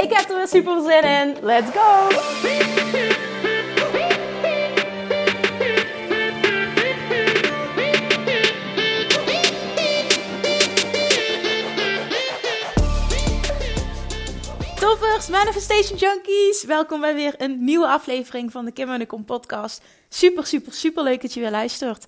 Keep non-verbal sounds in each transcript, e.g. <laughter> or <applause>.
Ik heb er weer super zin in. Let's go! Toppers, Manifestation Junkies! Welkom bij weer een nieuwe aflevering van de Kim en de Kom podcast. Super, super, super leuk dat je weer luistert.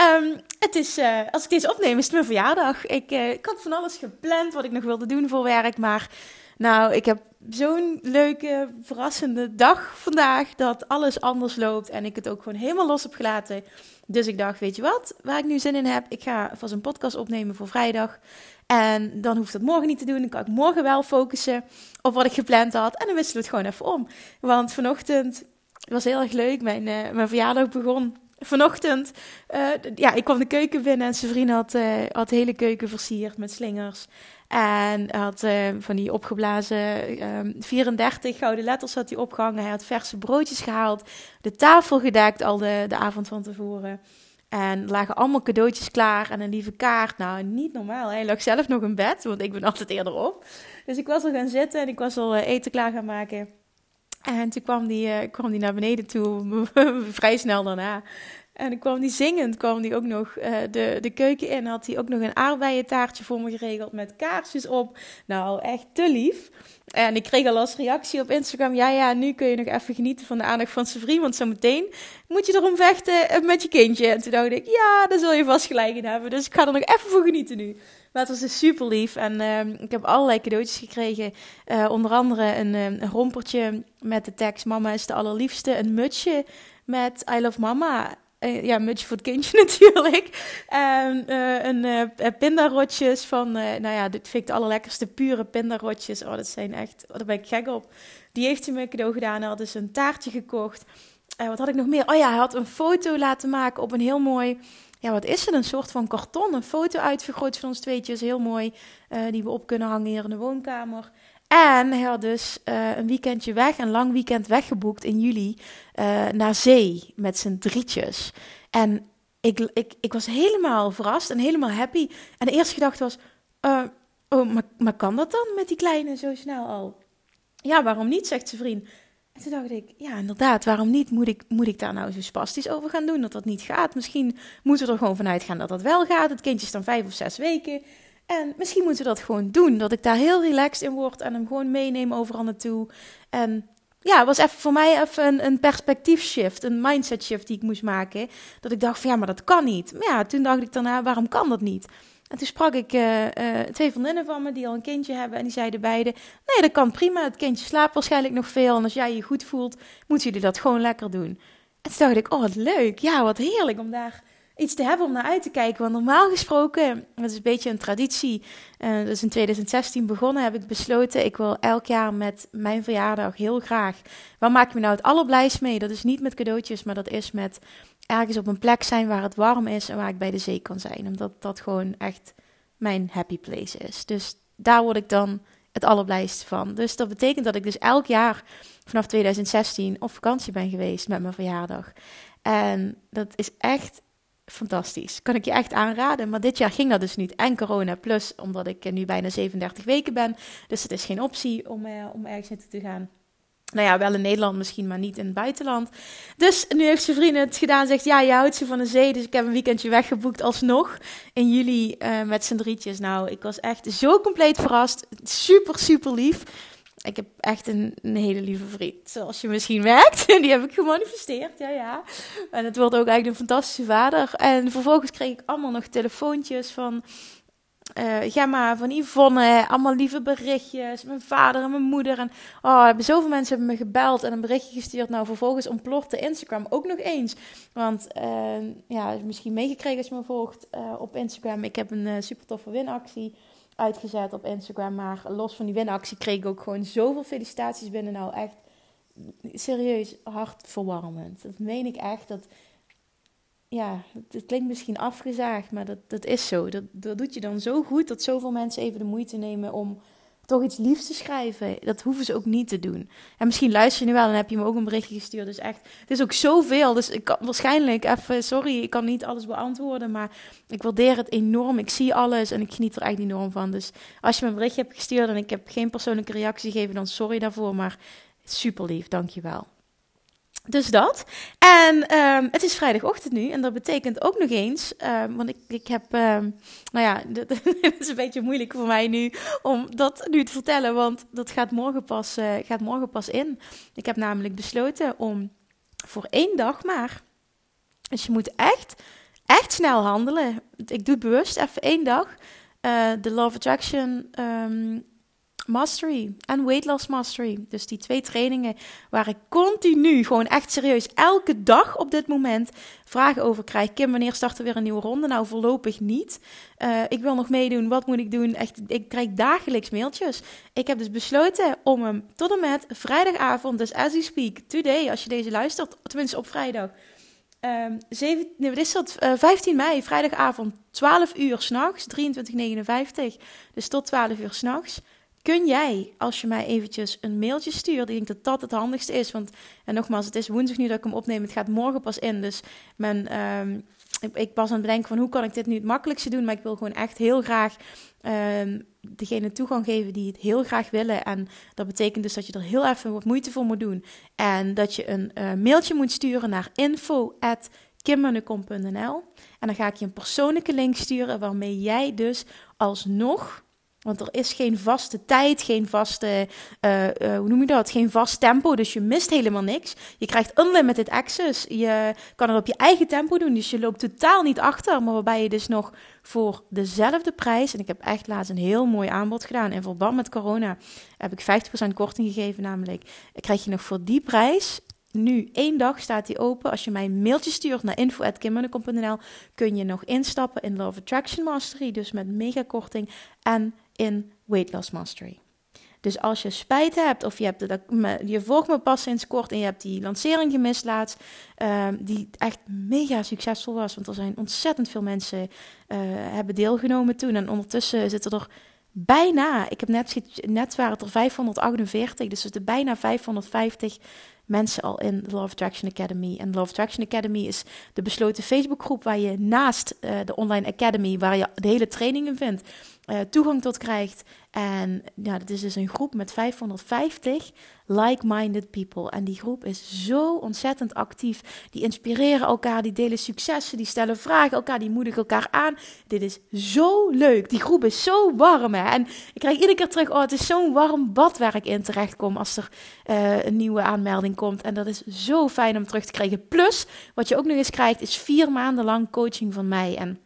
Um, het is, uh, als ik deze opneem, is het mijn verjaardag. Ik, uh, ik had van alles gepland wat ik nog wilde doen voor werk, maar nou, ik heb zo'n leuke, verrassende dag vandaag dat alles anders loopt en ik het ook gewoon helemaal los heb gelaten. Dus ik dacht, weet je wat, waar ik nu zin in heb, ik ga vast een podcast opnemen voor vrijdag. En dan hoeft dat morgen niet te doen. Dan kan ik morgen wel focussen op wat ik gepland had. En dan wisselen we het gewoon even om. Want vanochtend was heel erg leuk. Mijn, uh, mijn verjaardag begon vanochtend. Uh, ja, ik kwam de keuken binnen en zijn had, uh, had de hele keuken versierd met slingers. En had uh, van die opgeblazen um, 34 gouden letters had hij opgehangen. Hij had verse broodjes gehaald. De tafel gedekt al de, de avond van tevoren. En lagen allemaal cadeautjes klaar en een lieve kaart. Nou, niet normaal. Hij lag zelf nog in bed, want ik ben altijd eerder op. Dus ik was al gaan zitten en ik was al eten klaar gaan maken. En toen kwam die, uh, kwam die naar beneden toe, <laughs> vrij snel daarna. En dan kwam die zingend, kwam die ook nog uh, de, de keuken in. Had hij ook nog een aardbeientaartje voor me geregeld met kaarsjes op. Nou, echt te lief. En ik kreeg al als reactie op Instagram: ja, ja, nu kun je nog even genieten van de aandacht van zijn vriend. Want zometeen moet je erom vechten met je kindje. En toen dacht ik: ja, daar zul je vast gelijk in hebben. Dus ik ga er nog even voor genieten nu. Maar het was dus super lief. En uh, ik heb allerlei cadeautjes gekregen. Uh, onder andere een, een rompertje met de tekst: Mama is de allerliefste. Een mutsje met I love mama. Uh, ja, mutsje voor het kindje <laughs> natuurlijk. En uh, een uh, pindarotjes van, nou ja, dit vind ik de allerlekkerste pure pindarotjes. Oh, dat zijn echt, oh, daar ben ik gek op. Die heeft hij me cadeau gedaan. Hij had dus een taartje gekocht. wat had ik nog meer? Oh ja, hij had een foto laten maken op een heel mooi, ja, wat is het? Een soort van karton. Een foto uitvergroot van ons tweetjes. Heel mooi, die we op kunnen hangen hier in de woonkamer. En hij had dus uh, een weekendje weg, een lang weekend weggeboekt in juli uh, naar zee met zijn drietjes. En ik, ik, ik was helemaal verrast en helemaal happy. En de eerste gedachte was: uh, Oh, maar, maar kan dat dan met die kleine zo snel al? Ja, waarom niet, zegt zijn vriend. En toen dacht ik, ja, inderdaad, waarom niet? Moet ik, moet ik daar nou zo spastisch over gaan doen dat dat niet gaat? Misschien moeten we er gewoon vanuit gaan dat dat wel gaat. Het kindje is dan vijf of zes weken. En misschien moeten we dat gewoon doen. Dat ik daar heel relaxed in word en hem gewoon meeneem overal naartoe. En ja, was even voor mij even een, een perspectief shift, een mindset shift die ik moest maken. Dat ik dacht van ja, maar dat kan niet. Maar ja, toen dacht ik daarna, waarom kan dat niet? En toen sprak ik uh, uh, twee vriendinnen van me die al een kindje hebben. En die zeiden beide, nee, dat kan prima. Het kindje slaapt waarschijnlijk nog veel. En als jij je goed voelt, moeten jullie dat gewoon lekker doen. En toen dacht ik, oh wat leuk. Ja, wat heerlijk om daar iets te hebben om naar uit te kijken. Want normaal gesproken, dat is een beetje een traditie. Dus in 2016 begonnen heb ik besloten, ik wil elk jaar met mijn verjaardag heel graag. Waar maak ik me nou het allerblijst mee? Dat is niet met cadeautjes, maar dat is met ergens op een plek zijn waar het warm is en waar ik bij de zee kan zijn. Omdat dat gewoon echt mijn happy place is. Dus daar word ik dan het allerblijst van. Dus dat betekent dat ik dus elk jaar vanaf 2016 op vakantie ben geweest met mijn verjaardag. En dat is echt fantastisch. Kan ik je echt aanraden. Maar dit jaar ging dat dus niet. En corona plus, omdat ik nu bijna 37 weken ben. Dus het is geen optie om, eh, om ergens naartoe te gaan. Nou ja, wel in Nederland misschien, maar niet in het buitenland. Dus nu heeft zijn vriend het gedaan. Zegt, ja, je houdt ze van de zee. Dus ik heb een weekendje weggeboekt alsnog. In juli uh, met z'n drietjes. Nou, ik was echt zo compleet verrast. Super, super lief. Ik heb echt een, hele lieve vriend, zoals je misschien merkt. <laughs> Die heb ik gemanifesteerd, ja, ja. En het wordt ook eigenlijk een fantastische vader. En vervolgens kreeg ik allemaal nog telefoontjes van uh, Gemma, van Yvonne. Allemaal lieve berichtjes. Mijn vader en mijn moeder. En oh, hebben zoveel mensen hebben me gebeld en een berichtje gestuurd. Nou, vervolgens ontplofte Instagram ook nog eens. Want uh, ja, misschien meegekregen als je me volgt uh, op Instagram. Ik heb een super toffe winactie uitgezet op Instagram. Maar los van die winactie kreeg ik ook gewoon zoveel felicitaties binnen. Nou, echt serieus hartverwarmend. Dat meen ik echt. Dat, ja, het klinkt misschien afgezaagd, maar dat, dat is zo. Dat, dat doet je dan zo goed dat zoveel mensen even de moeite nemen om toch iets liefs te schrijven. Dat hoeven ze ook niet te doen. En misschien luister je nu wel en heb je me ook een berichtje gestuurd. Dus echt, het is ook zoveel. Dus ik kan waarschijnlijk even, sorry, ik kan niet alles beantwoorden. Maar ik waardeer het enorm. Ik zie alles en ik geniet er echt enorm van. Dus als je me een berichtje hebt gestuurd en ik heb geen persoonlijke reactie gegeven, dan sorry daarvoor. Maar super lief, dankjewel. Dus dat. En ehm, het is vrijdagochtend nu. En dat betekent ook nog eens. Um, want ik, ik heb. Um, nou ja, <laughs> het is een beetje moeilijk voor mij nu. Om dat nu te vertellen. Want dat gaat morgen pas, uh, gaat morgen pas in. Ik heb namelijk besloten om voor één dag maar. Dus je moet echt, echt snel handelen. Ik doe bewust even één dag. Uh, de Love Attraction Mastery en Weight Loss Mastery. Dus die twee trainingen waar ik continu, gewoon echt serieus, elke dag op dit moment vragen over krijg. Kim, wanneer start er weer een nieuwe ronde? Nou, voorlopig niet. Uh, ik wil nog meedoen. Wat moet ik doen? Echt, ik krijg dagelijks mailtjes. Ik heb dus besloten om hem tot en met vrijdagavond, dus as we speak, today, als je deze luistert, tenminste op vrijdag. Um, 7, nee, wat is dat? Uh, 15 mei, vrijdagavond, 12 uur s'nachts, 23.59. Dus tot 12 uur s'nachts Kun jij, als je mij eventjes een mailtje stuurt, ik denk dat dat het handigste is. Want, en nogmaals, het is woensdag nu dat ik hem opneem. Het gaat morgen pas in. Dus um, ik, pas aan het bedenken van hoe kan ik dit nu het makkelijkste doen. Maar ik wil gewoon echt heel graag um, degene toegang geven die het heel graag willen. En dat betekent dus dat je er heel even wat moeite voor moet doen. En dat je een uh, mailtje moet sturen naar info.kimmanukom.nl En dan ga ik je een persoonlijke link sturen waarmee jij dus alsnog want er is geen vaste tijd, geen vaste, uh, uh, hoe noem je dat? Geen vast tempo. Dus je mist helemaal niks. Je krijgt unlimited access. Je kan het op je eigen tempo doen. Dus je loopt totaal niet achter. Maar waarbij je dus nog voor dezelfde prijs. En ik heb echt laatst een heel mooi aanbod gedaan. In verband met corona heb ik 50% korting gegeven. Namelijk, krijg je nog voor die prijs nu één dag staat die open. Als je mij een mailtje stuurt naar info.kimmunnekom.nl kun je nog instappen in Love Attraction Mastery. Dus met mega korting en in Weight Loss Mastery. Dus als je spijt hebt of je, hebt dat, je volgt me pas sinds kort en je hebt die lancering gemist laatst, ehm, die echt mega succesvol was. Want er zijn ontzettend veel mensen uh, hebben deelgenomen toen. En ondertussen zitten er bijna, ik heb net, net waren het er 548, dus er bijna 550 mensen al in de Love Attraction Academy. En Love Attraction Academy is de besloten Facebookgroep waar je naast uh, de Online Academy, waar je de hele trainingen vindt, uh, toegang tot krijgt. En ja, dat is dus een groep met 550 like-minded people. En die groep is zo ontzettend actief. Die inspireren elkaar, die delen successen, die stellen vragen elkaar, die moedigen elkaar aan. Dit is zo leuk. Die groep is zo warm. En ik krijg iedere keer terug, oh, het is zo'n warm bad waar ik in terecht kom als er uh, een nieuwe aanmelding komt. En dat is zo fijn om terug te krijgen. Plus, wat je ook nog eens krijgt, is vier maanden lang coaching van mij. En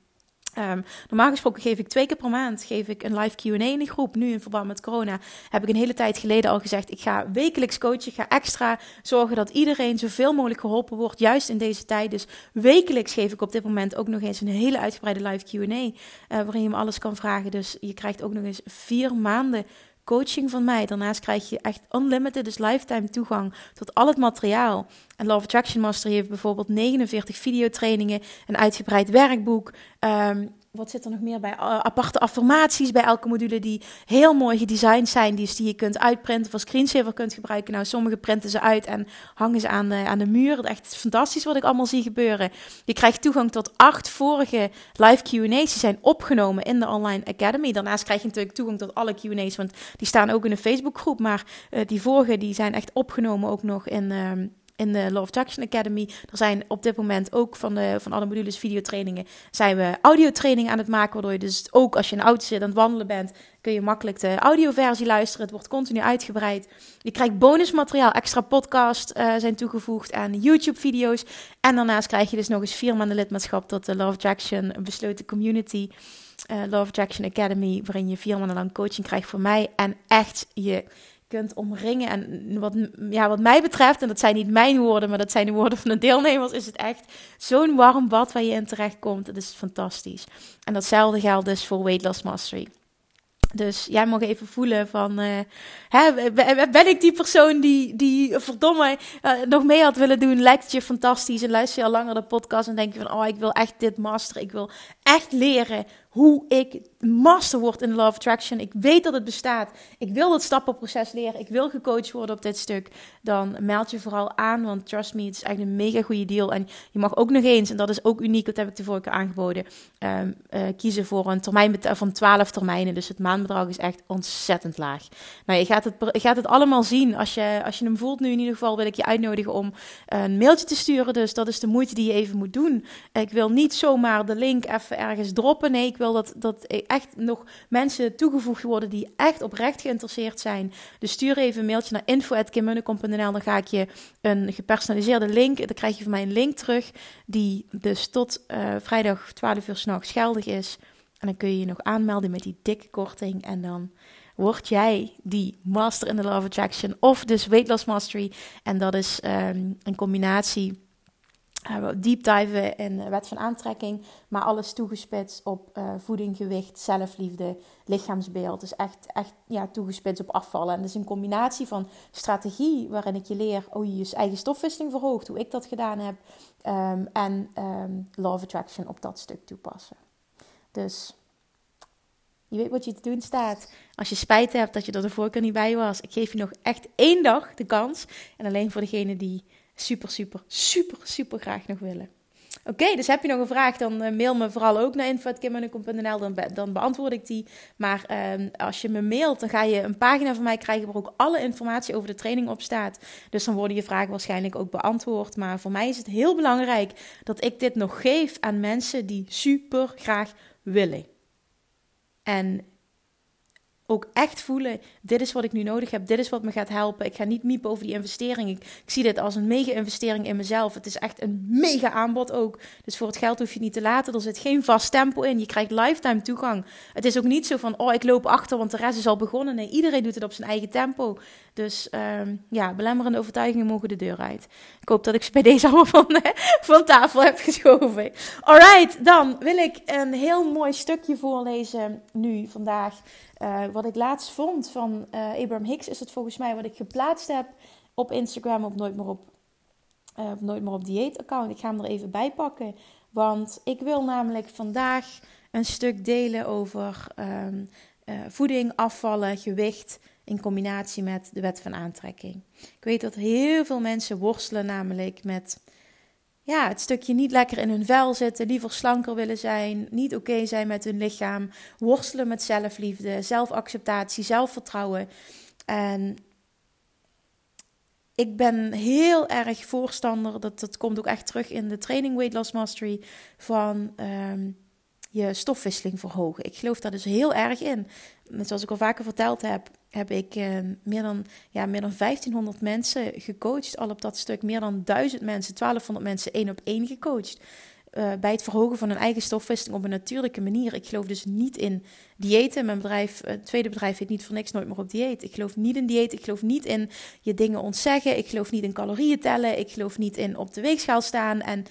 Um, normaal gesproken geef ik twee keer per maand geef ik een live Q&A in de groep. Nu in verband met corona heb ik een hele tijd geleden al gezegd... ik ga wekelijks coachen, ik ga extra zorgen dat iedereen zoveel mogelijk geholpen wordt... juist in deze tijd. Dus wekelijks geef ik op dit moment ook nog eens een hele uitgebreide live Q&A... Uh, waarin je me alles kan vragen. Dus je krijgt ook nog eens vier maanden coaching van mij. Daarnaast krijg je echt unlimited, dus lifetime toegang tot al het materiaal. En Love Attraction Master heeft bijvoorbeeld 49 videotrainingen, een uitgebreid werkboek. Um, wat zit er nog meer bij? Aparte affirmaties bij elke module die heel mooi gedesigned zijn. Die, die je kunt uitprinten, voor screensaver kunt gebruiken. Nou, sommige printen ze uit en hangen ze aan de, aan de muur. Echt fantastisch wat ik allemaal zie gebeuren. Je krijgt toegang tot acht vorige live Q&A's. Die zijn opgenomen in de Online Academy. Daarnaast krijg je natuurlijk toegang tot alle Q&A's, want die staan ook in de Facebookgroep. Maar uh, die vorige die zijn echt opgenomen ook nog in... Uh, in de Love Traction Academy. Er zijn op dit moment ook van, de, van alle modules videotrainingen, zijn we audiotrainingen aan het maken, waardoor je dus ook als je in een auto zit aan het wandelen bent, kun je makkelijk de audioversie luisteren. Het wordt continu uitgebreid. Je krijgt bonusmateriaal, extra podcast uh, zijn toegevoegd aan YouTube-video's. En daarnaast krijg je dus nog eens vier maanden lidmaatschap tot de Love Attraction, besloten community. Uh, Love Attraction Academy, waarin je vier maanden lang coaching krijgt voor mij. En echt je kunt omringen. En wat, ja, wat mij betreft, en dat zijn niet mijn woorden, maar dat zijn de woorden van de deelnemers, is het echt zo'n warm bad waar je in terecht komt. Dat is fantastisch. En datzelfde geldt dus voor Weight Loss Mastery. Dus jij mag even voelen van, uh, hè, ben ik die persoon die, die verdomme uh, nog mee had willen doen? Lijkt het je fantastisch en luister je al langer de podcast en denk je van, oh, ik wil echt dit masteren. Ik wil echt leren hoe ik master word in Love Attraction. Ik weet dat het bestaat. Ik wil dat stappenproces leren. Ik wil gecoacht worden op dit stuk. Dan meld je vooral aan, want trust me, het is echt een mega goede deal. En je mag ook nog eens, en dat is ook uniek, dat heb ik de vorige keer aangeboden, um, uh, kiezen voor een termijn van 12 termijnen. Dus het maandbedrag is echt ontzettend laag. Nou, je gaat het, je gaat het allemaal zien. Als je, als je hem voelt nu in ieder geval, wil ik je uitnodigen om een mailtje te sturen. Dus dat is de moeite die je even moet doen. Ik wil niet zomaar de link even ergens droppen. Nee, ik wil dat, dat echt nog mensen toegevoegd worden die echt oprecht geïnteresseerd zijn. Dus stuur even een mailtje naar info.kimmunnekom.nl. Dan ga ik je een gepersonaliseerde link, dan krijg je van mij een link terug, die dus tot uh, vrijdag 12 uur s'nachts geldig is. En dan kun je je nog aanmelden met die dikke korting. En dan word jij die Master in the Love Attraction of dus Weight Loss Mastery. En dat is um, een combinatie deep diven in wet van aantrekking, maar alles toegespitst op uh, voeding, gewicht, zelfliefde, lichaamsbeeld. Dus echt, echt ja, toegespitst op afvallen. En dat is een combinatie van strategie, waarin ik je leer hoe je je eigen stofwisseling verhoogt, hoe ik dat gedaan heb, um, en um, law of attraction op dat stuk toepassen. Dus je weet wat je te doen staat. Als je spijt hebt dat je er de vorige keer niet bij was, ik geef je nog echt één dag de kans. En alleen voor degene die super, super, super, super graag nog willen. Oké, dus heb je nog een vraag, dan uh, mail me vooral ook naar info.kimmunnekom.nl, dan, dan beantwoord ik die. Maar uh, als je me mailt, dan ga je een pagina van mij krijgen waar ook alle informatie over de training op staat. Dus dan worden je vragen waarschijnlijk ook beantwoord. Maar voor mij is het heel belangrijk dat ik dit nog geef aan mensen die super graag willen. En ook echt voelen, dit is wat ik nu nodig heb, dit is wat me gaat helpen. Ik ga niet miepen over die investering. Ik, ik, zie dit als een mega investering in mezelf. Het is echt een mega aanbod ook. Dus voor het geld hoef je niet te laten. Er zit geen vast tempo in. Je krijgt lifetime toegang. Het is ook niet zo van, oh ik loop achter, want de rest is al begonnen. Nee, iedereen doet het op zijn eigen tempo. Dus um, ja, belemmerende overtuigingen mogen de deur uit. Ik hoop dat ik ze bij deze <laughs> allemaal van, van tafel heb geschoven. Alright, dan wil ik een heel mooi stukje voorlezen nu vandaag. Uh, wat ik laatst vond van uh, Abraham Hicks is het volgens mij wat ik geplaatst heb op Instagram op Nooit meer op, uh, nooit meer op dieet account. Ik ga hem er even bij pakken. Want ik wil namelijk vandaag een stuk delen over um, voeding, afvallen, gewicht in combinatie met de wet van aantrekking. Ik weet dat heel veel mensen worstelen namelijk met ja, het stukje niet lekker in hun vel zitten, liever slanker willen zijn, niet oké zijn met hun lichaam, worstelen met zelfliefde, zelfacceptatie, zelfvertrouwen. En ik ben heel erg voorstander, dat, dat komt ook echt terug in de training Weight Loss Mastery, van ehm, je stofwisseling verhogen. Ik geloof daar dus heel erg in. Zoals ik al vaker verteld heb, heb ik uh, meer, dan, ja, meer dan 1500 mensen gecoacht. Al op dat stuk meer dan 1000 mensen, 1200 mensen één op één gecoacht. Uh, bij het verhogen van hun eigen stofwisseling op een natuurlijke manier. Ik geloof dus niet in diëten. Mijn bedrijf, het tweede bedrijf heet niet voor niks nooit meer op dieet. Ik geloof niet in dieet. Ik geloof niet in je dingen ontzeggen. Ik geloof niet in calorieën tellen. Ik geloof niet in op de weegschaal staan. En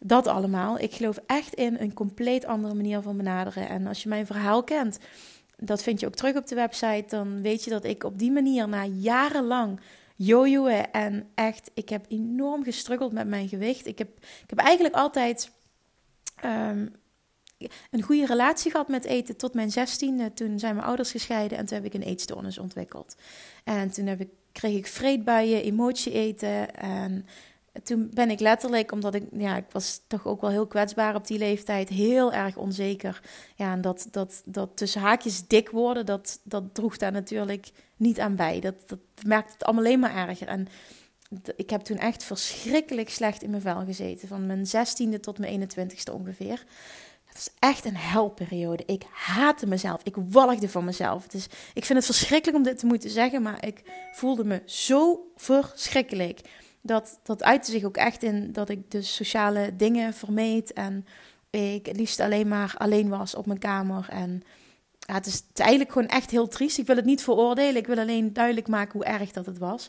dat allemaal. Ik geloof echt in een compleet andere manier van benaderen. En als je mijn verhaal kent, dat vind je ook terug op de website, dan weet je dat ik op die manier na jarenlang jojoen en echt, ik heb enorm gestruggeld met mijn gewicht. Ik heb, ik heb eigenlijk altijd um, een goede relatie gehad met eten tot mijn zestiende. Toen zijn mijn ouders gescheiden en toen heb ik een eetstoornis ontwikkeld. En toen heb ik, kreeg ik vreedbuien, emotie eten en toen ben ik letterlijk, omdat ik, ja, ik was toch ook wel heel kwetsbaar op die leeftijd, heel erg onzeker. Ja, en dat, dat, dat tussen haakjes dik worden, dat, dat droeg daar natuurlijk niet aan bij. Dat, dat maakte het allemaal alleen maar erger. En ik heb toen echt verschrikkelijk slecht in mijn vel gezeten. Van mijn zestiende tot mijn 21ste ongeveer. Het was echt een helperiode. Ik haatte mezelf. Ik walgde van mezelf. Is, ik vind het verschrikkelijk om dit te moeten zeggen, maar ik voelde me zo verschrikkelijk dat, dat uitte zich ook echt in dat ik de sociale dingen vermeed. En ik het liefst alleen maar alleen was op mijn kamer. En het, is, eigenlijk gewoon echt heel triest. Ik wil het niet veroordelen. Ik wil alleen duidelijk maken hoe erg dat het was.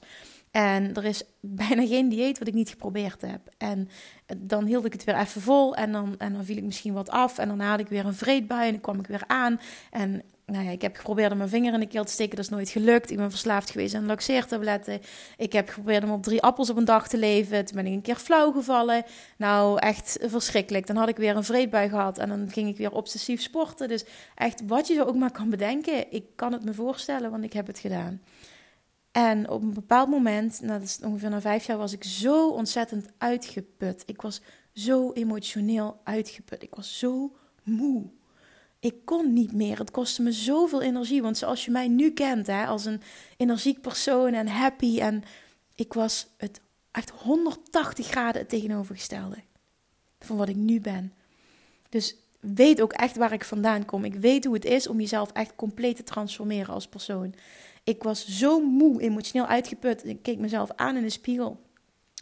En er is <laughs> bijna geen dieet wat ik niet geprobeerd heb. En dan hield ik het weer even vol. En dan, en dan viel ik misschien wat af. En dan had ik weer een vreedbui. En dan kwam ik weer aan. En nou ja, ik heb geprobeerd om mijn vinger in de keel te steken, dat is nooit gelukt. Ik ben verslaafd geweest aan laxeertabletten. Ik heb geprobeerd om op drie appels op een dag te leven. Toen ben ik een keer flauw gevallen. Nou, echt verschrikkelijk. Dan had ik weer een vreedbui gehad en dan ging ik weer obsessief sporten. Dus echt, wat je zo ook maar kan bedenken, ik kan het me voorstellen, want ik heb het gedaan. En op een bepaald moment, nou, dat is ongeveer na vijf jaar, was ik zo ontzettend uitgeput. Ik was zo emotioneel uitgeput. Ik was zo moe. Ik kon niet meer. Het kostte me zoveel energie. Want zoals je mij nu kent, hè, als een energiek persoon en happy. En ik was het echt 180 graden het tegenovergestelde van wat ik nu ben. Dus weet ook echt waar ik vandaan kom. Ik weet hoe het is om jezelf echt compleet te transformeren als persoon. Ik was zo moe, emotioneel uitgeput. Ik keek mezelf aan in de spiegel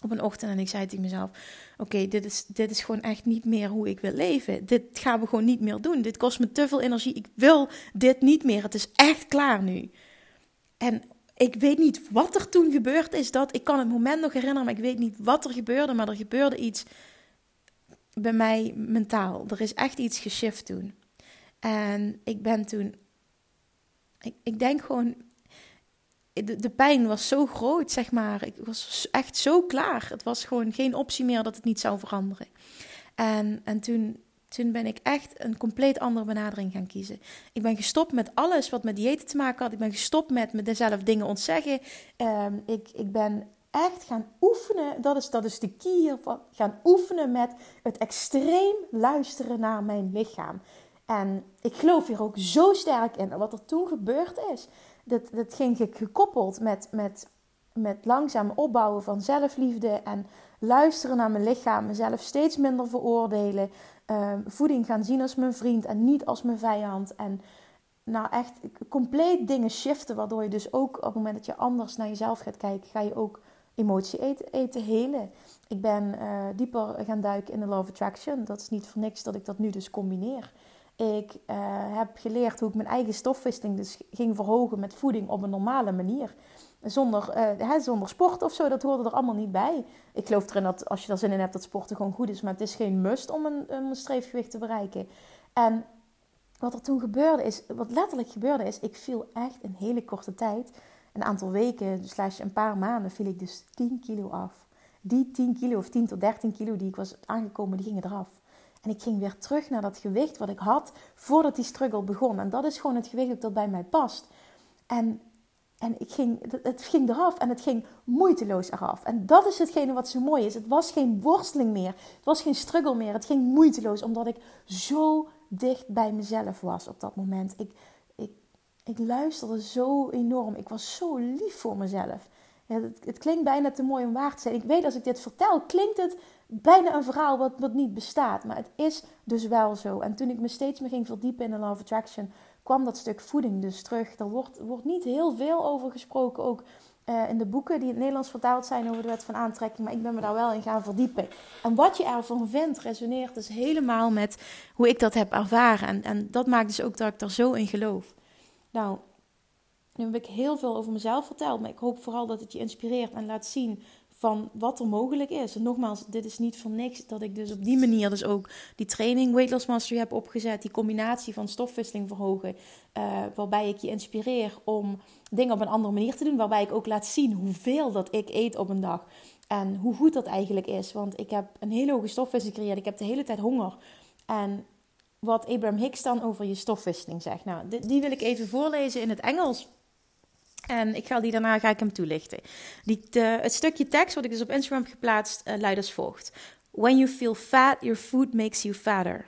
op een ochtend en ik zei tegen mezelf: Oké, dit, is, dit is gewoon echt niet meer hoe ik wil leven. Dit gaan we gewoon niet meer doen. Dit kost me te veel energie. Ik wil dit niet meer. Het is echt klaar nu. En ik weet niet wat er toen gebeurd is. Dat, ik kan het moment nog herinneren, maar ik weet niet wat er gebeurde. Maar er gebeurde iets bij mij mentaal. Er is echt iets geshift toen. En ik ben toen. Ik, ik denk gewoon de, de pijn was zo groot, zeg maar. Ik was echt zo klaar. Het was gewoon geen optie meer dat het niet zou veranderen. En, en toen, toen ben ik echt een compleet andere benadering gaan kiezen. Ik ben gestopt met alles wat met diëten te maken had. Ik ben gestopt met mezelf dingen ontzeggen. Um, ik, ik ben echt gaan oefenen. Dat is, dat is de key hiervan. Gaan oefenen met het extreem luisteren naar mijn lichaam. En ik geloof hier ook zo sterk in. Wat er toen gebeurd is dat, dat ging gekoppeld met, met, met langzaam opbouwen van zelfliefde en luisteren naar mijn lichaam, mezelf steeds minder veroordelen, uh, voeding gaan zien als mijn vriend en niet als mijn vijand. En nou echt compleet dingen shiften, waardoor je dus ook op het moment dat je anders naar jezelf gaat kijken, ga je ook emotie eten, eten helen. Ik ben uh, dieper gaan duiken in de Love Attraction. Dat is niet voor niks dat ik dat nu dus combineer. Ik uh, heb geleerd hoe ik mijn eigen stofwisseling dus ging verhogen met voeding op een normale manier. Zonder, uh, hè, zonder sport of zo, dat hoorde er allemaal niet bij. Ik geloof erin dat als je er zin in hebt dat sporten gewoon goed is. Maar het is geen must om een, een streefgewicht te bereiken. En wat er toen gebeurde is, wat letterlijk gebeurde is, ik viel echt een hele korte tijd, een aantal weken, slash een paar maanden, viel ik dus 10 kilo af. Die 10 kilo of 10 tot 13 kilo die ik was aangekomen, die gingen eraf. En ik ging weer terug naar dat gewicht wat ik had voordat die struggle begon. En dat is gewoon het gewicht dat bij mij past. En, en ik ging, het ging eraf en het ging moeiteloos eraf. En dat is hetgene wat zo mooi is. Het was geen worsteling meer. Het was geen struggle meer. Het ging moeiteloos omdat ik zo dicht bij mezelf was op dat moment. Ik, ik, ik luisterde zo enorm. Ik was zo lief voor mezelf. Ja, het, het, klinkt bijna te mooi om waar te zijn. Ik weet als ik dit vertel, klinkt het bijna een verhaal wat, wat niet bestaat. Maar het is dus wel zo. En toen ik me steeds meer ging verdiepen in de Love Attraction, kwam dat stuk voeding dus terug. Er wordt, wordt niet heel veel over gesproken, ook uh, in de boeken die in het Nederlands vertaald zijn over de wet van aantrekking. Maar ik ben me daar wel in gaan verdiepen. En wat je ervan vindt, resoneert dus helemaal met hoe ik dat heb ervaren. En, en dat maakt dus ook dat ik er zo in geloof. Nou, nu heb ik heel veel over mezelf verteld, maar ik hoop vooral dat het je inspireert en laat zien van wat er mogelijk is. En nogmaals, dit is niet voor niks dat ik dus op die manier dus ook die training Weight Loss Mastery heb opgezet. Die combinatie van stofwisseling verhogen. Uh, waarbij ik je inspireer om dingen op een andere manier te doen. Waarbij ik ook laat zien hoeveel dat ik eet op een dag. En hoe goed dat eigenlijk is. Want ik heb een hele hoge stofwisseling gecreëerd. Ik heb de hele tijd honger. En wat Abraham Hicks dan over je stofwisseling zegt. Nou, die wil ik even voorlezen in het Engels. En ik ga die daarna ga ik hem toelichten. Die, het stukje tekst wat ik dus op Instagram heb geplaatst uh, luidt als volgt. When you feel fat, your food makes you fatter.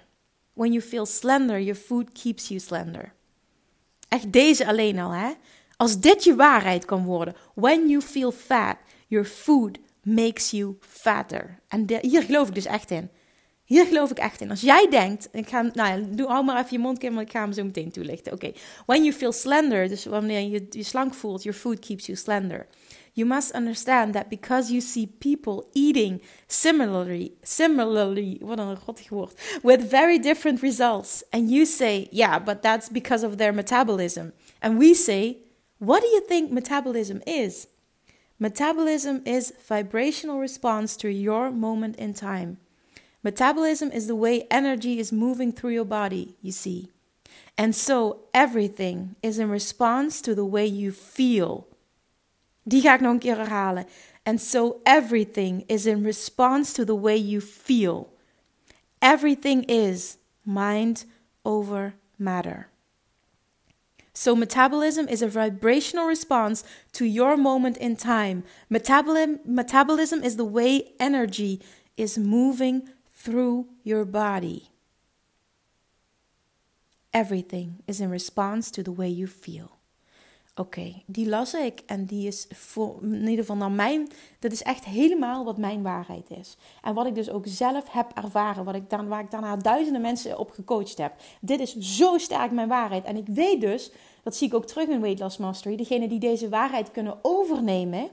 When you feel slender, your food keeps you slender. Echt deze alleen al, hè? Als dit je waarheid kan worden. When you feel fat, your food makes you fatter. En hier geloof ik dus echt in. Hier geloof ik echt in. Als jij denkt, ik ga, nou ja, doe, hou maar even je mond want ik ga hem zo meteen toelichten. Oké, okay. when you feel slender, dus wanneer je je slank voelt, your food keeps you slender. You must understand that because you see people eating similarly, similarly, wat een rottig woord, with very different results, and you say, yeah, but that's because of their metabolism. And we say, what do you think metabolism is? Metabolism is vibrational response to your moment in time. Metabolism is the way energy is moving through your body, you see. And so everything is in response to the way you feel. Die ga ik nog een keer herhalen. And so everything is in response to the way you feel. Everything is mind over matter. So, metabolism is a vibrational response to your moment in time. Metabolism, metabolism is the way energy is moving through your body. Everything is in response to the way you feel. Oké, die las ik en die is voor, in ieder geval naar mijn, dat is echt helemaal wat mijn waarheid is. En wat ik dus ook zelf heb ervaren, wat ik dan, waar ik daarna duizenden mensen op gecoacht heb. Dit is zo sterk mijn waarheid. En ik weet dus, dat zie ik ook terug in Weight Loss Mastery, degene die deze waarheid kunnen overnemen,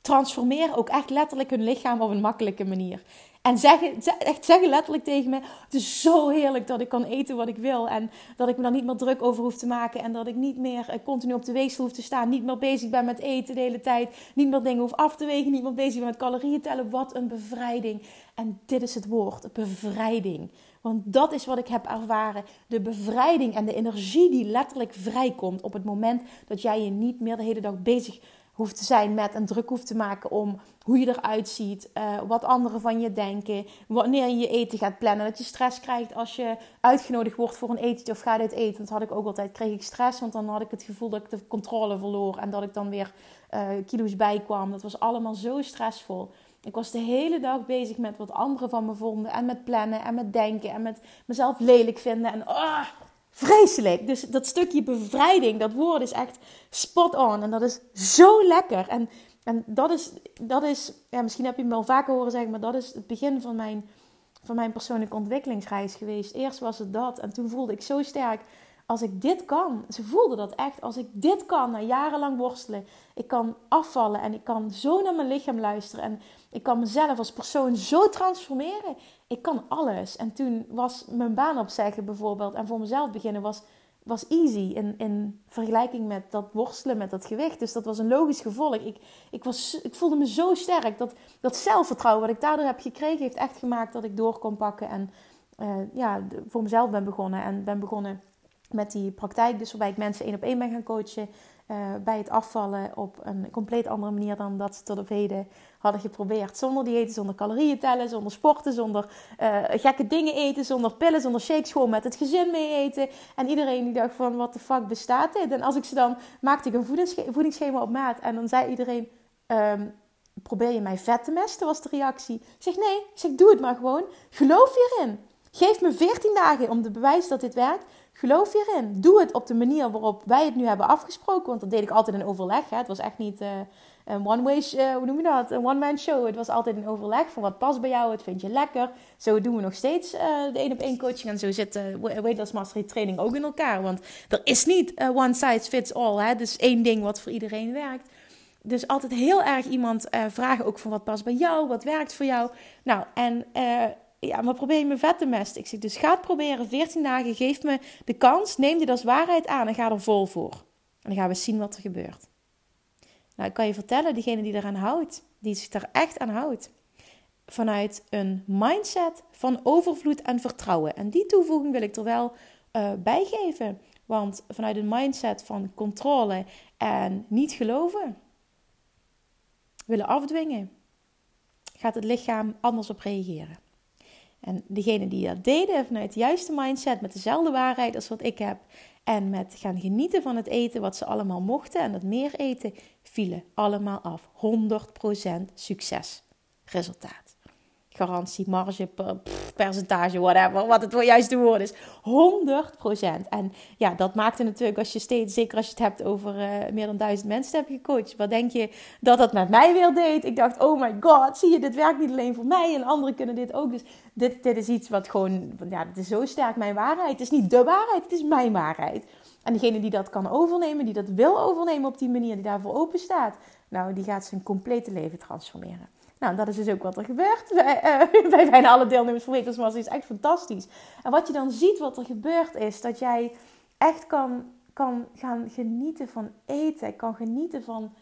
transformeren ook echt letterlijk hun lichaam op een makkelijke manier. En zeggen, echt zeggen letterlijk tegen me: Het is zo heerlijk dat ik kan eten wat ik wil. En dat ik me daar niet meer druk over hoef te maken. En dat ik niet meer eh, continu op de weegsel hoef te staan. Niet meer bezig ben met eten de hele tijd. Niet meer dingen hoef af te wegen. Niet meer bezig ben met calorieën tellen. Wat een bevrijding. En dit is het woord: bevrijding. Want dat is wat ik heb ervaren. De bevrijding en de energie die letterlijk vrijkomt op het moment dat jij je niet meer de hele dag bezig hoeft te zijn met en druk hoeft te maken om hoe je eruit ziet, uh, wat anderen van je denken, wanneer je eten gaat plannen. Dat je stress krijgt als je uitgenodigd wordt voor een etentje of gaat uit eten. Dat had ik ook altijd, kreeg ik stress, want dan had ik het gevoel dat ik de controle verloor en dat ik dan weer uh, kilo's bijkwam. Dat was allemaal zo stressvol. Ik was de hele dag bezig met wat anderen van me vonden en met plannen en met denken en met mezelf lelijk vinden en oh, vreselijk. Dus dat stukje bevrijding, dat woord is echt spot on. En dat is zo lekker. En, en dat is, dat is ja, misschien heb je me al vaker horen zeggen, maar dat is het begin van mijn, van mijn persoonlijke ontwikkelingsreis geweest. Eerst was het dat. En toen voelde ik zo sterk als ik dit kan, ze voelde dat echt, als ik dit kan na jarenlang worstelen, ik kan afvallen en ik kan zo naar mijn lichaam luisteren en ik kan mezelf als persoon zo transformeren. Ik kan alles. En toen was mijn baan opzeggen bijvoorbeeld en voor mezelf beginnen was, was easy in, in vergelijking met dat worstelen met dat gewicht. Dus dat was een logisch gevolg. Ik, ik, was, ik voelde me zo sterk. Dat, dat zelfvertrouwen wat ik daardoor heb gekregen heeft echt gemaakt dat ik door kon pakken en uh, ja, voor mezelf ben begonnen en ben begonnen met die praktijk, dus waarbij ik mensen één op één ben gaan coachen. Uh, bij het afvallen op een compleet andere manier dan dat ze tot op heden hadden geprobeerd. Zonder dieeten, zonder calorieën tellen, zonder sporten, zonder uh, gekke dingen eten, zonder pillen, zonder shakes, gewoon met het gezin mee eten. En iedereen die dacht van, wat de fuck bestaat dit? En als ik ze dan, maakte ik een voedingsschema op maat en dan zei iedereen... Um, probeer je mij vet te mesten, was de reactie. Ik zeg nee, ik zeg doe het maar gewoon. Geloof hierin. Geef me 14 dagen om te bewijzen dat dit werkt. Geloof hierin. Doe het op de manier waarop wij het nu hebben afgesproken. Want dat deed ik altijd in overleg. Hè. Het was echt niet uh, een one-way, uh, hoe noem je dat? Een one-man show. Het was altijd een overleg van wat past bij jou, wat vind je lekker. Zo doen we nog steeds uh, de één op één coaching. En zo zit uh, Weight Loss Mastery training ook in elkaar. Want er is niet one size fits all. Hè. Dus één ding wat voor iedereen werkt. Dus altijd heel erg iemand vragen ook van wat past bij jou, wat werkt voor jou. Nou, en ja, maar probeer je me vet te mesten. Ik zeg, dus ga het proberen, 14 dagen, geef me de kans, neem dit als waarheid aan en ga er vol voor. En dan gaan we zien wat er gebeurt. Nou, ik kan je vertellen, diegene die eraan houdt, die zich daar echt aan houdt, vanuit een mindset van overvloed en vertrouwen. En die toevoeging wil ik er wel uh, bij geven. Want vanuit een mindset van controle en niet geloven, willen afdwingen, gaat het lichaam anders op reageren. En degene die dat deden vanuit de juiste mindset, met dezelfde waarheid als wat ik heb, en met gaan genieten van het eten wat ze allemaal mochten en dat meer eten, vielen allemaal af. 100% succes. Garantie, marge, percentage, whatever, wat het juiste woord is. 100%. En ja, dat maakte natuurlijk als je steeds, zeker als je het hebt over uh, meer dan duizend mensen hebt gecoacht. Wat denk je dat dat met mij weer deed? Ik dacht, oh my god, zie je, dit werkt niet alleen voor mij en anderen kunnen dit ook. Dus dit, dit is iets wat gewoon, ja, het is zo sterk mijn waarheid. Het is niet de waarheid, het is mijn waarheid. En degene die dat kan overnemen, die dat wil overnemen op die manier, die daarvoor open staat, nou, die gaat zijn complete leven transformeren. Nou, dat is dus ook wat er gebeurt <laughs> bij, uh, <laughs> bij bijna alle deelnemers van Wetenschap. is echt fantastisch. En wat je dan ziet wat er gebeurt is dat jij echt kan, kan gaan genieten van eten. Kan genieten van...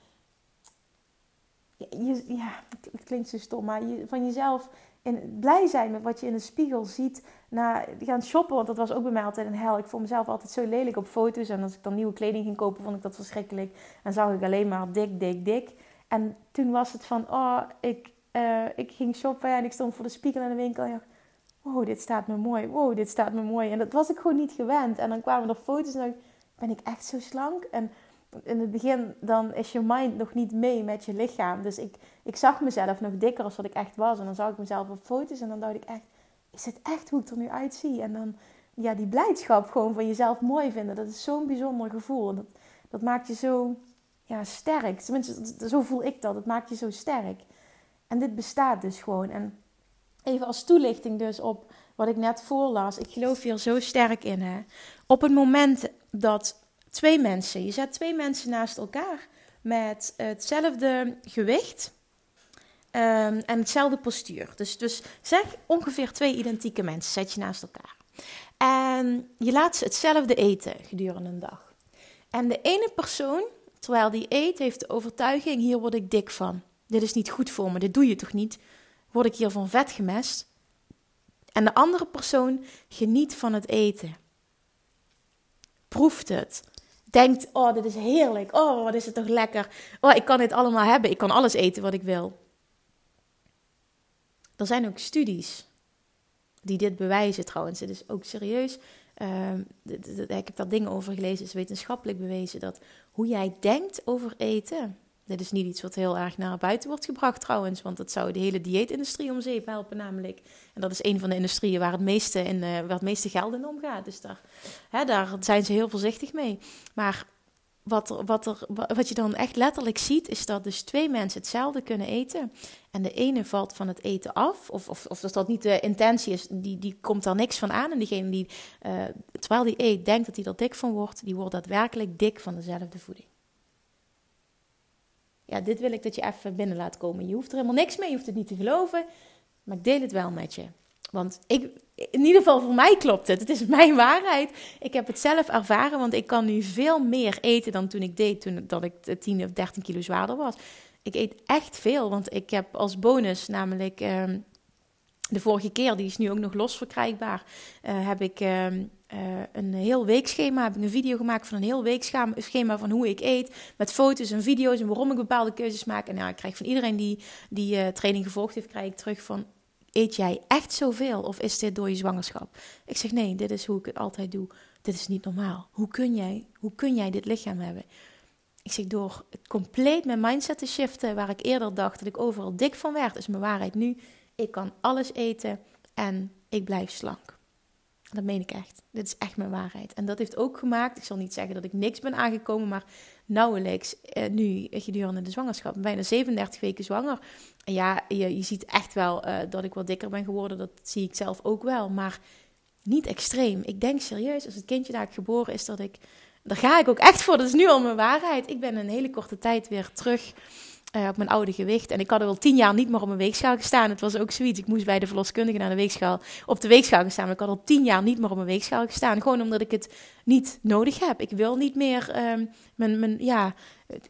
Je, ja, het klinkt zo stom, maar je, van jezelf in, blij zijn met wat je in de spiegel ziet. Na gaan shoppen, want dat was ook bij mij altijd een hel. Ik vond mezelf altijd zo lelijk op foto's. En als ik dan nieuwe kleding ging kopen, vond ik dat verschrikkelijk. En zag ik alleen maar dik, dik, dik. En toen was het van, oh, ik, uh, ik ging shoppen en ik stond voor de spiegel in de winkel. En ik dacht, wow, dit staat me mooi. Wow, dit staat me mooi. En dat was ik gewoon niet gewend. En dan kwamen er foto's en dacht ben ik echt zo slank? En in het begin dan is je mind nog niet mee met je lichaam. Dus ik, ik zag mezelf nog dikker als wat ik echt was. En dan zag ik mezelf op foto's en dan dacht ik echt, is het echt hoe ik er nu uitzie? En dan, ja, die blijdschap gewoon van jezelf mooi vinden. Dat is zo'n bijzonder gevoel. dat, dat maakt je zo ja, sterk. Tenminste, zo voel ik dat. Het maakt je zo sterk. En dit bestaat dus gewoon. En even als toelichting dus op wat ik net voorlas. Ik geloof hier zo sterk in. Hè? Op het moment dat twee mensen, je zet twee mensen naast elkaar met hetzelfde gewicht um, en hetzelfde postuur. Dus, dus zeg ongeveer twee identieke mensen zet je naast elkaar. En je laat ze hetzelfde eten gedurende een dag. En de ene persoon, terwijl die eet, heeft de overtuiging: hier word ik dik van. Dit is niet goed voor me, dit doe je toch niet? Word ik hier van vet gemest? En de andere persoon geniet van het eten. Proeft het. Denkt, oh, dit is heerlijk. Oh, wat is het toch lekker. Oh, ik kan dit allemaal hebben. Ik kan alles eten wat ik wil. Er zijn ook studies die dit bewijzen trouwens. Het is ook serieus. Uh, ik heb daar dingen over gelezen. Is wetenschappelijk bewezen dat hoe jij denkt over eten dit is niet iets wat heel erg naar buiten wordt gebracht trouwens, want dat zou de hele dieetindustrie om zeep helpen namelijk. En dat is een van de industrieën waar het meeste, in, uh, waar het meeste geld in omgaat. Dus daar, hè, daar zijn ze heel voorzichtig mee. Maar wat, er, wat, er, wat je dan echt letterlijk ziet, is dat dus twee mensen hetzelfde kunnen eten. En de ene valt van het eten af, of, of, of dat niet de intentie is, die, die komt daar niks van aan. En diegene die, uh, terwijl die eet, denkt dat hij er dik van wordt, die wordt daadwerkelijk dik van dezelfde voeding ja, dit wil ik dat je even binnen laat komen. Je hoeft er helemaal niks mee, je hoeft het niet te geloven, maar ik deel het wel met je. Want ik, in ieder geval voor mij klopt het. Het is mijn waarheid. Ik heb het zelf ervaren, want ik kan nu veel meer eten dan toen ik deed, toen dat ik 10 of 13 kilo zwaarder was. Ik eet echt veel, want ik heb als bonus namelijk ehm, de vorige keer, die is nu ook nog los verkrijgbaar, uh, heb ik ehm, uh, een heel weekschema. Heb ik een video gemaakt van een heel weekschema van hoe ik eet. Met foto's en video's en waarom ik bepaalde keuzes maak. En ja, ik krijg van iedereen die die uh, training gevolgd heeft, krijg ik terug van... Eet jij echt zoveel of is dit door je zwangerschap? Ik zeg nee, dit is hoe ik het altijd doe. Dit is niet normaal. Hoe kun jij, hoe kun jij dit lichaam hebben? Ik zeg door compleet mijn mindset te shiften, waar ik eerder dacht dat ik overal dik van werd, is mijn waarheid nu. Ik kan alles eten en ik blijf slank. Dat meen ik echt. Dit is echt mijn waarheid. En dat heeft ook gemaakt, ik zal niet zeggen dat ik niks ben aangekomen, maar nauwelijks eh, nu gedurende de zwangerschap. Bijna 37 weken zwanger. Ja, je, je ziet echt wel uh, dat ik wat dikker ben geworden. Dat zie ik zelf ook wel. Maar niet extreem. Ik denk serieus, als het kindje daar geboren is, dat ik. Daar ga ik ook echt voor. Dat is nu al mijn waarheid. Ik ben een hele korte tijd weer terug uh, op mijn oude gewicht. En ik had wel tien jaar niet meer op mijn weegschaal gestaan. Het was ook zoiets. Ik moest bij de verloskundige naar de weegschaal, op de weegschaal gestaan. Maar ik had al tien jaar niet meer op mijn weegschaal gestaan. Gewoon omdat ik het niet nodig heb. Ik wil niet meer uh, mijn, mijn, ja,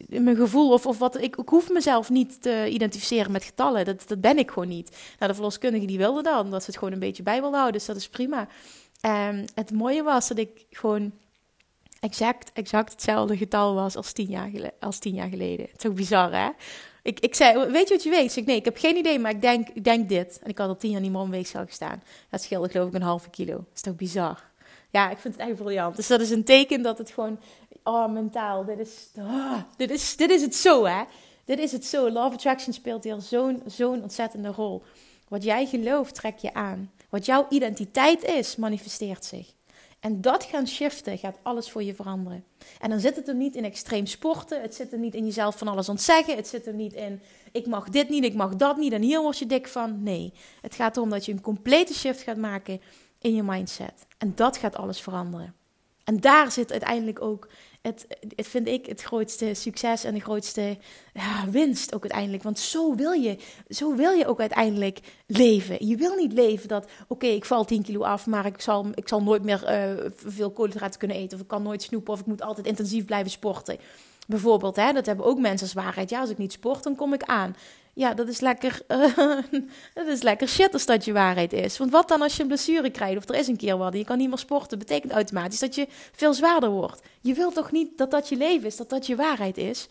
mijn gevoel of, of wat. Ik, ik, hoef mezelf niet te identificeren met getallen. Dat, dat ben ik gewoon niet. Nou, de verloskundige die wilde dat, ze het gewoon een beetje bij wil houden. Dus dat is prima. Um, het mooie was dat ik gewoon exact, exact hetzelfde getal was als tien jaar, als tien jaar geleden. Het is ook bizar, hè? Ik, ik zei, weet je wat je weet? Ik nee, ik heb geen idee, maar ik denk, ik denk dit. En ik had al tien jaar niet meer om weegschaal gestaan. Dat scheelde geloof ik een halve kilo. Dat is toch bizar? Ja, ik vind het echt briljant. Dus dat is een teken dat het gewoon, oh, mentaal, dit is, oh, dit is, dit is het zo, hè? Dit is het zo. Love Attraction speelt hier zo'n zo'n ontzettende rol. Wat jij gelooft, trek je aan. Wat jouw identiteit is, manifesteert zich. En dat gaan shiften gaat alles voor je veranderen. En dan zit het er niet in extreem sporten. Het zit er niet in jezelf van alles ontzeggen. Het zit er niet in ik mag dit niet, ik mag dat niet en hier word je dik van. Nee, het gaat erom dat je een complete shift gaat maken in je mindset. En dat gaat alles veranderen. En daar zit uiteindelijk ook het, het vind ik het grootste succes en de grootste ja, winst ook uiteindelijk. Want zo wil je, zo wil je ook uiteindelijk leven. Je wil niet leven dat, oké, ik val 10 kilo af, maar ik zal, ik zal nooit meer uh, veel koolhydraten kunnen eten. Of ik kan nooit snoepen of ik moet altijd intensief blijven sporten. Bijvoorbeeld, hè, dat hebben ook mensen als waarheid. Ja, als ik niet sport, dan kom ik aan. Ja, dat is lekker, <laughs> dat is lekker shit als dat je waarheid is. Want wat dan als je een blessure krijgt of er is een keer wat je kan niet meer sporten, betekent automatisch dat je veel zwaarder wordt. Je wilt toch niet dat dat je leven is, dat dat je waarheid is?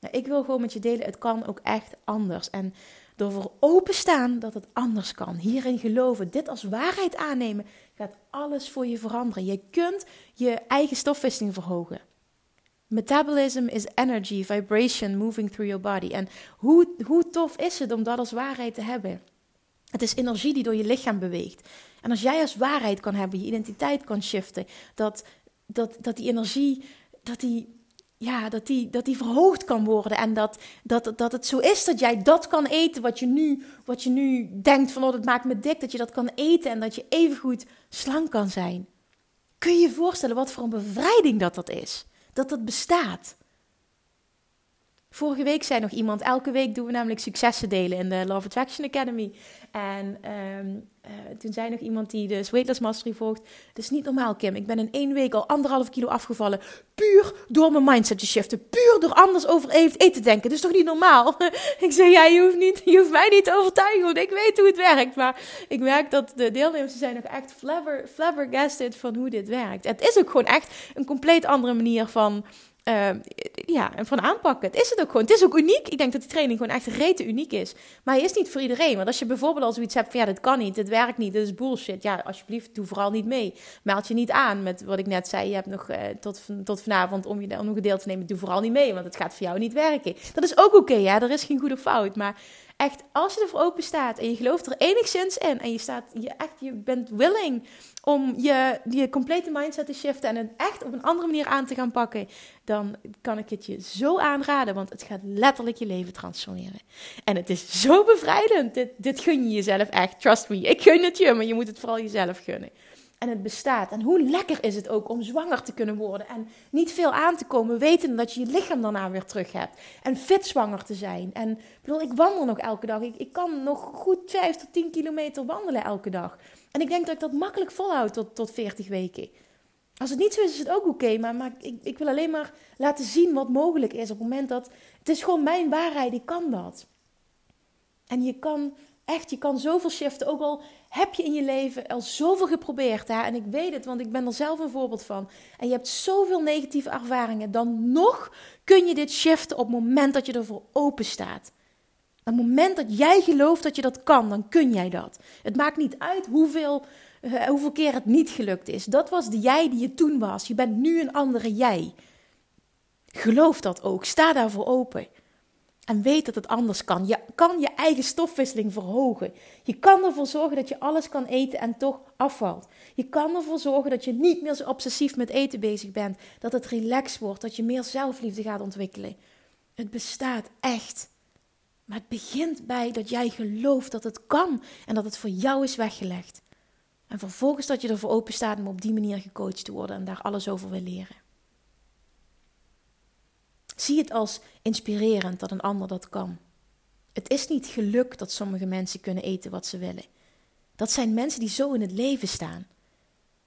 Nou, ik wil gewoon met je delen, het kan ook echt anders. En door voor openstaan dat het anders kan, hierin geloven, dit als waarheid aannemen, gaat alles voor je veranderen. Je kunt je eigen stofwisseling verhogen. Metabolism is energy, vibration moving through your body. En hoe, hoe tof is het om dat als waarheid te hebben? Het is energie die door je lichaam beweegt. En als jij als waarheid kan hebben, je identiteit kan shiften, dat, dat, dat die energie, dat die, ja, dat, die, dat die verhoogd kan worden. En dat, dat, dat het zo is dat jij dat kan eten wat je nu, wat je nu denkt van oh, dat maakt me dik, dat je dat kan eten en dat je evengoed slank kan zijn. Kun je je voorstellen wat voor een bevrijding dat dat is? Dat dat bestaat. Vorige week zei nog iemand, elke week doen we namelijk successen delen in de Love Attraction Academy. En ehm, eh, toen zei nog iemand die de Weightless Mastery volgt, het is niet normaal Kim, ik ben in één week al anderhalf kilo afgevallen, puur door mijn mindset te shiften, puur door anders over eten te denken. Dat is toch niet normaal? <laughs> ik zei, ja, je hoeft, niet, je hoeft mij niet te overtuigen, want ik weet hoe het werkt. Maar ik merk dat de deelnemers zijn nog echt flabber, flabbergasted van hoe dit werkt. Het is ook gewoon echt een compleet andere manier van uh, ja, en van aanpakken. Het is het ook gewoon. Het is ook uniek. Ik denk dat die training gewoon echt rete uniek is. Maar hij is niet voor iedereen. Want als je bijvoorbeeld al zoiets hebt van ja, dit kan niet, dit werkt niet, dit is bullshit. Ja, alsjeblieft, doe vooral niet mee. Meld je niet aan met wat ik net zei. Je hebt nog uh, tot, tot vanavond om je om een deel te nemen. Doe vooral niet mee, want het gaat voor jou niet werken. Dat is ook oké, ja. Er is geen goede fout. Maar echt, als je ervoor open staat en je gelooft er enigszins in en je, staat, je, echt, je bent willing om je, je complete mindset te shiften en het echt op een andere manier aan te gaan pakken, dan kan ik het je zo aanraden, want het gaat letterlijk je leven transformeren. En het is zo bevrijdend. Dit, dit gun je jezelf echt. Trust me. Ik gun het je, maar je moet het vooral jezelf gunnen en het bestaat. En hoe lekker is het ook om zwanger te kunnen worden en niet veel aan te komen, weten dat je je lichaam daarna weer terug hebt. En fit zwanger te zijn. En ik bedoel, ik wandel nog elke dag. Ik, ik kan nog goed 5 tot 10 kilometer wandelen elke dag. En ik denk dat ik dat makkelijk volhoud tot, tot 40 weken. Als het niet zo is, is het ook oké. maar, maar ik, ik wil alleen maar laten zien wat mogelijk is op het moment dat... Het is gewoon mijn waarheid, ik kan dat. En je kan echt, je kan zoveel shiften. Ook al heb je in je leven al zoveel geprobeerd. Hè? En ik weet het, want ik ben er zelf een voorbeeld van. En je hebt zoveel negatieve ervaringen. Dan nog kun je dit shiften op het moment dat je ervoor open staat. Op het moment dat jij gelooft dat je dat kan, dan kun jij dat. Het maakt niet uit hoeveel, uh, hoeveel keer het niet gelukt is. Dat was de jij die je toen was. Je bent nu een andere jij. Geloof dat ook. Sta daarvoor open. En weet dat het anders kan. Je kan je eigen stofwisseling verhogen. Je kan ervoor zorgen dat je alles kan eten en toch afvalt. Je kan ervoor zorgen dat je niet meer zo obsessief met eten bezig bent. Dat het relaxed wordt. Dat je meer zelfliefde gaat ontwikkelen. Het bestaat echt. Maar het begint bij dat jij gelooft dat het kan en dat het voor jou is weggelegd. En vervolgens dat je ervoor open staat om op die manier gecoacht te worden en daar alles over wil leren. Zie het als inspirerend dat een ander dat kan. Het is niet geluk dat sommige mensen kunnen eten wat ze willen. Dat zijn mensen die zo in het leven staan.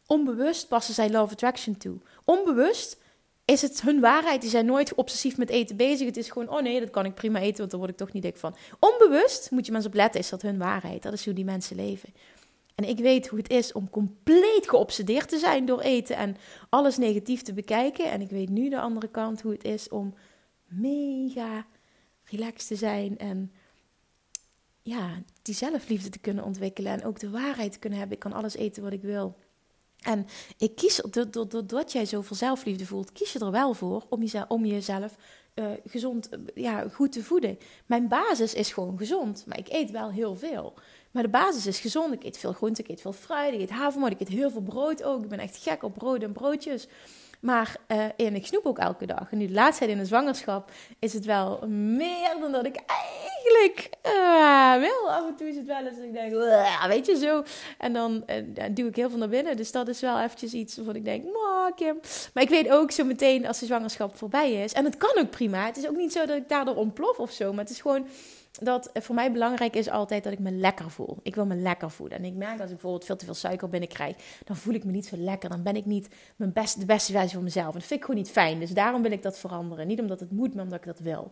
Onbewust passen zij Love Attraction toe. Onbewust is het hun waarheid. Die zijn nooit obsessief met eten bezig. Het is gewoon, oh nee, dat kan ik prima eten, want daar word ik toch niet dik van. Onbewust, moet je eens op letten, is dat hun waarheid. Dat is hoe die mensen leven. En ik weet hoe het is om compleet geobsedeerd te zijn door eten en alles negatief te bekijken. En ik weet nu de andere kant hoe het is om mega relaxed te zijn en ja, die zelfliefde te kunnen ontwikkelen en ook de waarheid te kunnen hebben. Ik kan alles eten wat ik wil. En ik kies, doordat jij zoveel zelfliefde voelt, kies je er wel voor om jezelf, om jezelf uh, gezond, ja, goed te voeden. Mijn basis is gewoon gezond, maar ik eet wel heel veel. Maar de basis is gezond. Ik eet veel groente, ik eet veel fruit, ik eet havermout, ik eet heel veel brood ook. Ik ben echt gek op brood en broodjes. Maar uh, en ik snoep ook elke dag. En nu de laatste tijd in de zwangerschap is het wel meer dan dat ik eigenlijk uh, wil. Af en toe is het wel eens dat ik denk, weet je zo. En dan uh, duw ik heel veel naar binnen. Dus dat is wel eventjes iets waarvan ik denk, Kim. Maar ik weet ook zo meteen als de zwangerschap voorbij is. En het kan ook prima. Het is ook niet zo dat ik daardoor ontplof of zo. Maar het is gewoon dat voor mij belangrijk is altijd dat ik me lekker voel. Ik wil me lekker voelen. En ik merk als ik bijvoorbeeld veel te veel suiker binnenkrijg, dan voel ik me niet zo lekker. Dan ben ik niet mijn beste, de beste versie van mezelf. En dat vind ik gewoon niet fijn. Dus daarom wil ik dat veranderen. Niet omdat het moet, maar omdat ik dat wil.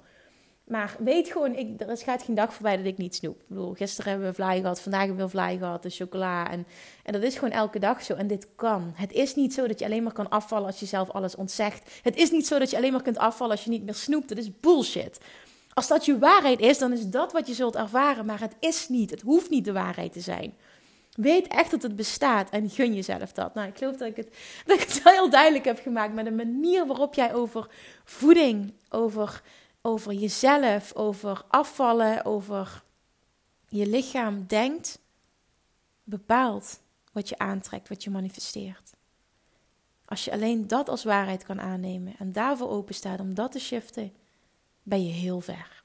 Maar weet gewoon, ik, er gaat geen dag voorbij dat ik niet snoep. Ik bedoel, gisteren hebben we vlaai gehad, vandaag hebben we vlaai gehad, de chocola. En, en dat is gewoon elke dag zo. En dit kan. Het is niet zo dat je alleen maar kan afvallen als je zelf alles ontzegt. Het is niet zo dat je alleen maar kunt afvallen als je niet meer snoept. Dat is bullshit. Als dat je waarheid is, dan is dat wat je zult ervaren. Maar het is niet. Het hoeft niet de waarheid te zijn. Weet echt dat het bestaat en gun jezelf dat. Nou, ik geloof dat ik het, <laughs> dat ik het heel duidelijk heb gemaakt met de manier waarop jij over voeding, over, over jezelf, over afvallen, over je lichaam denkt, bepaalt wat je aantrekt, wat je manifesteert. Als je alleen dat als waarheid kan aannemen en daarvoor openstaat om dat te shiften, ben je heel ver.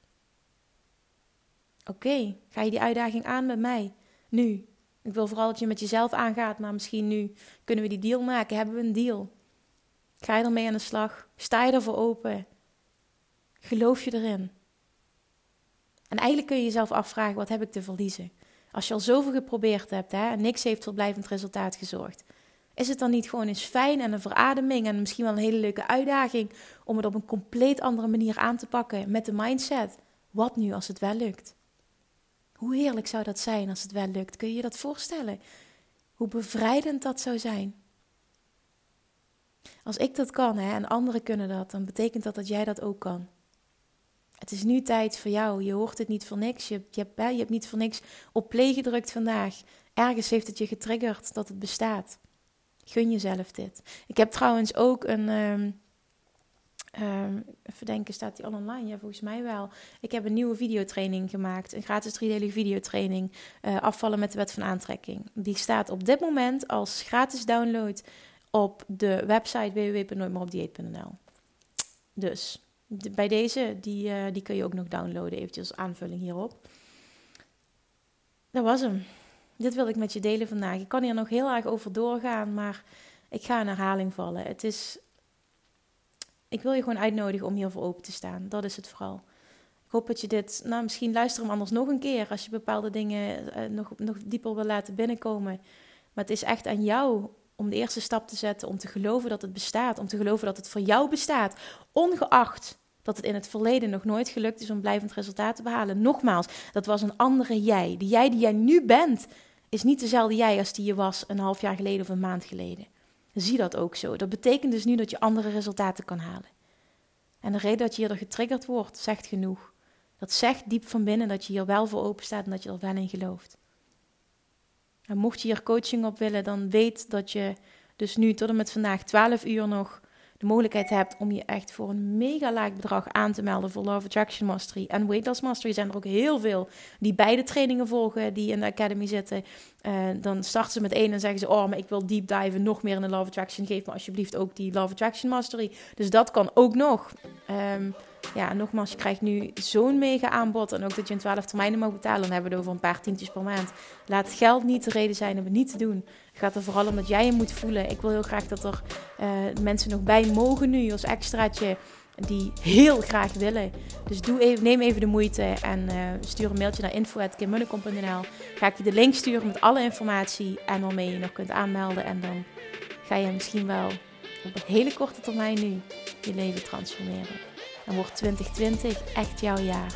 Oké, ga je die uitdaging aan met mij? Nu. Ik wil vooral dat je met jezelf aangaat, maar misschien nu kunnen we die deal maken. Hebben we een deal? Ga je ermee aan de slag? Sta je ervoor open? Geloof je erin? En eigenlijk kun je jezelf afvragen: wat heb ik te verliezen? Als je al zoveel geprobeerd hebt hè, en niks heeft tot blijvend resultaat gezorgd, is het dan niet gewoon eens fijn en een verademing en misschien wel een hele leuke uitdaging om het op een compleet andere manier aan te pakken met de mindset? Wat nu als het wel lukt? Hoe heerlijk zou dat zijn als het wel lukt? Kun je je dat voorstellen? Hoe bevrijdend dat zou zijn? Als ik dat kan hè, en anderen kunnen dat, dan betekent dat dat jij dat ook kan. Het is nu tijd voor jou. Je hoort het niet voor niks. Je, je, hebt, je hebt niet voor niks op play gedrukt vandaag. Ergens heeft het je getriggerd dat het bestaat. Gun jezelf dit. Ik heb trouwens ook een. Um, um, even denken, staat die al online? Ja, volgens mij wel. Ik heb een nieuwe videotraining gemaakt. Een gratis driedelige videotraining. Uh, afvallen met de wet van aantrekking. Die staat op dit moment als gratis download op de website www.nooitmeeropdieet.nl. Dus bij deze, die, uh, die kun je ook nog downloaden, eventjes als aanvulling hierop. Dat was hem dit wil ik met je delen vandaag. Ik kan hier nog heel erg over doorgaan, maar ik ga in herhaling vallen. Het is. Ik wil je gewoon uitnodigen om hiervoor open te staan. Dat is het vooral. Ik hoop dat je dit. Nou, misschien luister hem anders nog een keer als je bepaalde dingen uh, nog, nog dieper wil laten binnenkomen. Maar het is echt aan jou om de eerste stap te zetten, om te geloven dat het bestaat, om te geloven dat het voor jou bestaat, ongeacht dat het in het verleden nog nooit gelukt is om blijvend resultaat te behalen. Nogmaals, dat was een andere jij. De jij die jij nu bent, is niet dezelfde jij als die je was een half jaar geleden of een maand geleden. Zie dat ook zo. Dat betekent dus nu dat je andere resultaten kan halen. En de reden dat je hierdoor getriggerd wordt, zegt genoeg. Dat zegt diep van binnen dat je hier wel voor open staat en dat je er wel in gelooft. En mocht je hier coaching op willen, dan weet dat je dus nu tot en met vandaag 12 uur nog de mogelijkheid hebt om je echt voor een mega laag bedrag aan te melden voor Love Attraction Mastery en Weight Loss Mastery, zijn er ook heel veel die beide trainingen volgen, die in de Academy zitten. Uh, dan starten ze met één en zeggen ze: Oh, maar ik wil deep diven nog meer in de Love Attraction. Geef me alsjeblieft ook die Love Attraction Mastery. Dus dat kan ook nog. Um, ja, nogmaals, je krijgt nu zo'n mega aanbod. En ook dat je in 12 termijnen mag betalen. Dan hebben we het over een paar tientjes per maand. Laat geld niet de reden zijn om het niet te doen. Het gaat er vooral om dat jij je moet voelen. Ik wil heel graag dat er uh, mensen nog bij mogen nu als extraatje. Die heel graag willen. Dus doe even, neem even de moeite en uh, stuur een mailtje naar info.kimmunnekom.nl. Ga ik je de link sturen met alle informatie en waarmee je nog kunt aanmelden. En dan ga je misschien wel op een hele korte termijn nu je leven transformeren. Dan wordt 2020 echt jouw jaar.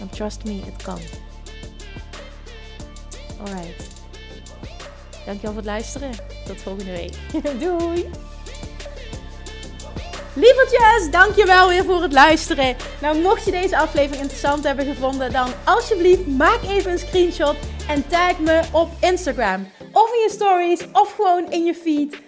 En trust me, het kan. Alright. Dankjewel voor het luisteren. Tot volgende week. <laughs> Doei! Lievertjes, dankjewel weer voor het luisteren. Nou, mocht je deze aflevering interessant hebben gevonden, dan alsjeblieft maak even een screenshot en tag me op Instagram. Of in je stories, of gewoon in je feed.